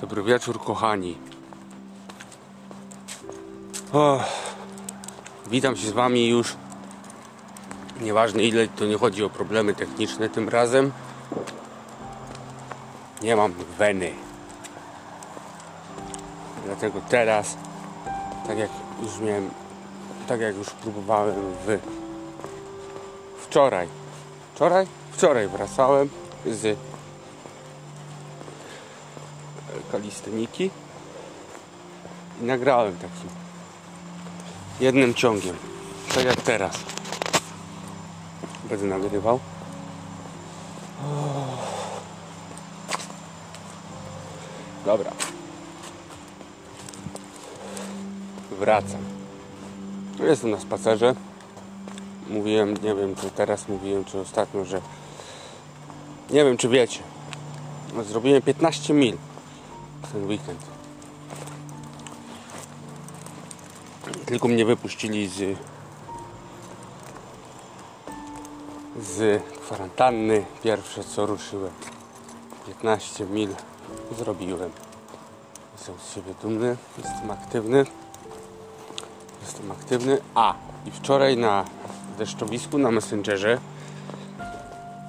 Dobry wieczór, kochani. Witam się z Wami już. Nieważne ile, to nie chodzi o problemy techniczne tym razem. Nie mam weny. Dlatego teraz, tak jak już miałem, tak jak już próbowałem w wczoraj. Wczoraj? Wczoraj wracałem z kalisteniki i nagrałem takim jednym ciągiem tak jak teraz. Będę nagrywał. Dobra. Wracam. Jestem na spacerze. Mówiłem, nie wiem czy teraz mówiłem czy ostatnio, że nie wiem czy wiecie. Zrobiłem 15 mil ten weekend. Tylko mnie wypuścili z z kwarantanny. Pierwsze co ruszyłem. 15 mil zrobiłem. Jestem z siebie dumny, jestem aktywny. Jestem aktywny. A i wczoraj na deszczowisku na Messengerze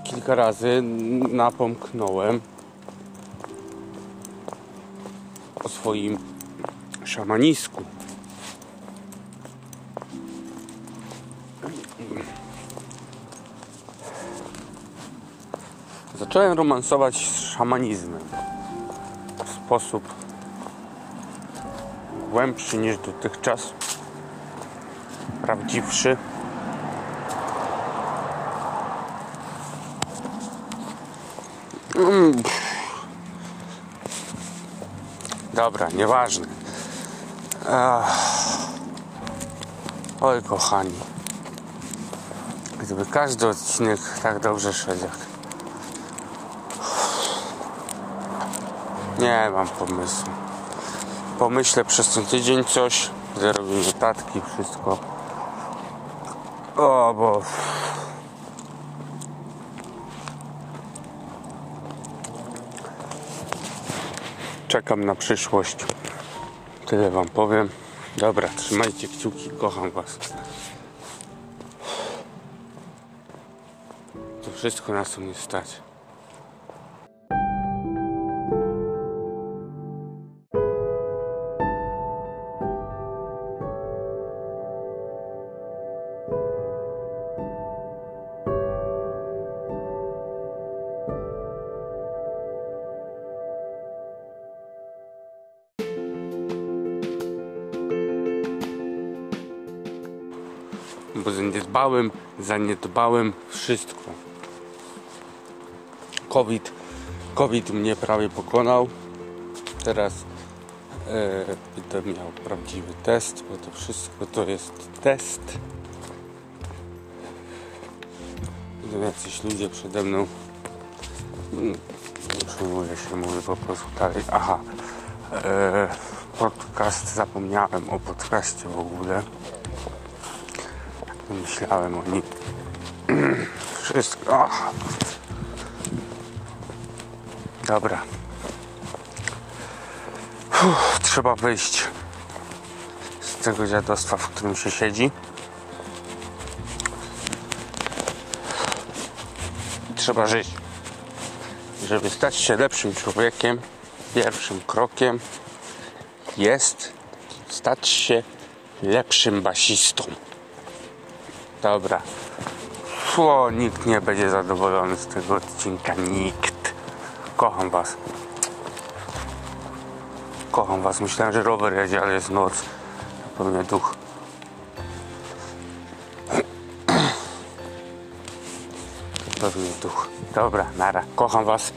kilka razy napomknąłem swoim szamanisku. Zacząłem romansować z szamanizmem w sposób głębszy niż dotychczas, prawdziwszy. Mm. Dobra, nieważne. Ach. Oj, kochani. Gdyby każdy odcinek tak dobrze szedł jak... Nie mam pomysłu. Pomyślę przez ten tydzień coś, zrobię notatki, wszystko. O, bo... Czekam na przyszłość. Tyle wam powiem. Dobra, trzymajcie kciuki, kocham was. To wszystko na co mnie stać. Bo zaniedbałem, zaniedbałem wszystko. COVID, COVID mnie prawie pokonał. Teraz e, będę miał prawdziwy test, bo to wszystko to jest test. Idą jacyś ludzie przede mną. Hmm, Utrzymuję się, mówię po prostu dalej. Aha, e, podcast, zapomniałem o podcaście w ogóle myślałem o nim. Wszystko. Dobra. Uff, trzeba wyjść z tego dziadostwa, w którym się siedzi. Trzeba żyć. Żeby stać się lepszym człowiekiem, pierwszym krokiem jest stać się lepszym basistą. Dobra. Fło, nikt nie będzie zadowolony z tego odcinka. Nikt. Kocham was. Kocham was. Myślałem, że rower jedzie, ale jest noc. Pełnia duch. Pewnie duch. Dobra, nara. Kocham was.